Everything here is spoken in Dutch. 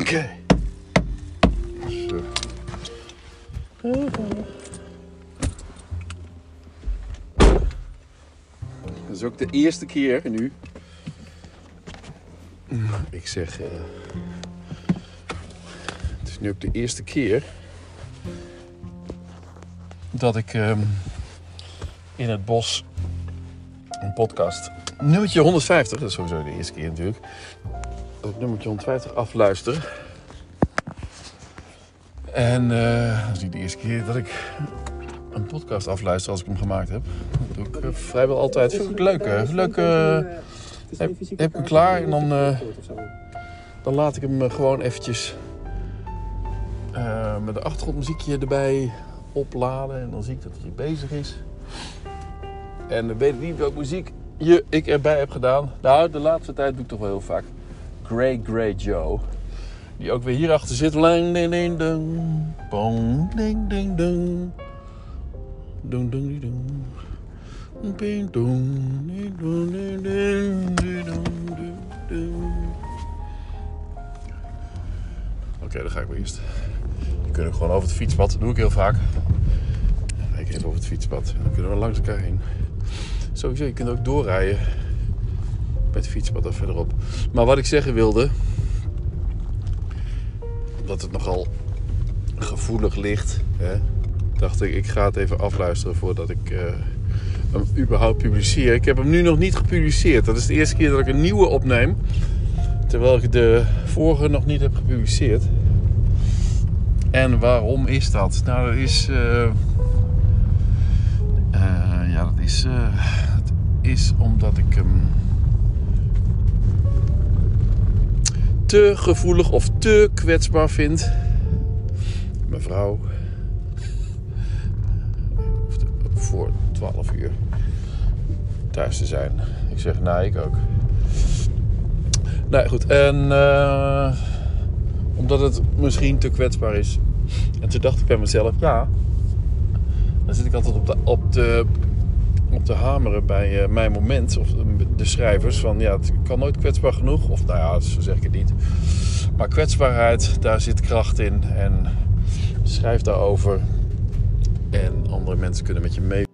Oké. Dat is ook de eerste keer nu. Ik zeg. eh, het is nu ook de eerste keer. dat ik ehm, in het bos een podcast. Nummertje 150, dat is sowieso de eerste keer natuurlijk. Ik nummertje 150 afluister. En eh, dat is niet de eerste keer dat ik een podcast afluister als ik hem gemaakt heb. Dat doe ik eh, vrijwel altijd. Vind ik leuk, hè? Leuk. eh, heb, heb ik hem klaar en dan, dan laat ik hem gewoon eventjes met een achtergrondmuziekje erbij opladen. En dan zie ik dat hij bezig is. En dan weet ik niet welke muziek je, ik erbij heb gedaan. Nou, de laatste tijd doe ik toch wel heel vaak. Grey Grey Joe. Die ook weer hierachter zit. Ding ding ding. Ding ding ding. Dong ding. Ding. Oké, dan ga ik weer eerst. Je kunt ook gewoon over het fietspad. Dat doe ik heel vaak. Dan ga ik even over het fietspad. Dan kunnen we langs elkaar heen. Sowieso, je kunt ook doorrijden. Met het fietspad er verderop. Maar wat ik zeggen wilde. Omdat het nogal gevoelig ligt. Hè, dacht ik, ik ga het even afluisteren voordat ik eh, hem überhaupt publiceer. Ik heb hem nu nog niet gepubliceerd. Dat is de eerste keer dat ik een nieuwe opneem. Terwijl ik de vorige nog niet heb gepubliceerd. En waarom is dat? Nou, dat is. eh, eh, ja, dat is. het is omdat ik hem. Te gevoelig of te kwetsbaar vind. Mevrouw. voor 12 uur thuis te zijn. Ik zeg, nou, ik ook. Nou goed, en eh, omdat het misschien te kwetsbaar is. En toen dacht ik bij mezelf, ja, dan zit ik altijd op de, op de, op de hameren bij eh, mijn moment, of de schrijvers, van ja, het kan nooit kwetsbaar genoeg. Of nou ja, zo zeg ik het niet. Maar kwetsbaarheid, daar zit kracht in. En schrijf daarover. En andere mensen kunnen met je mee.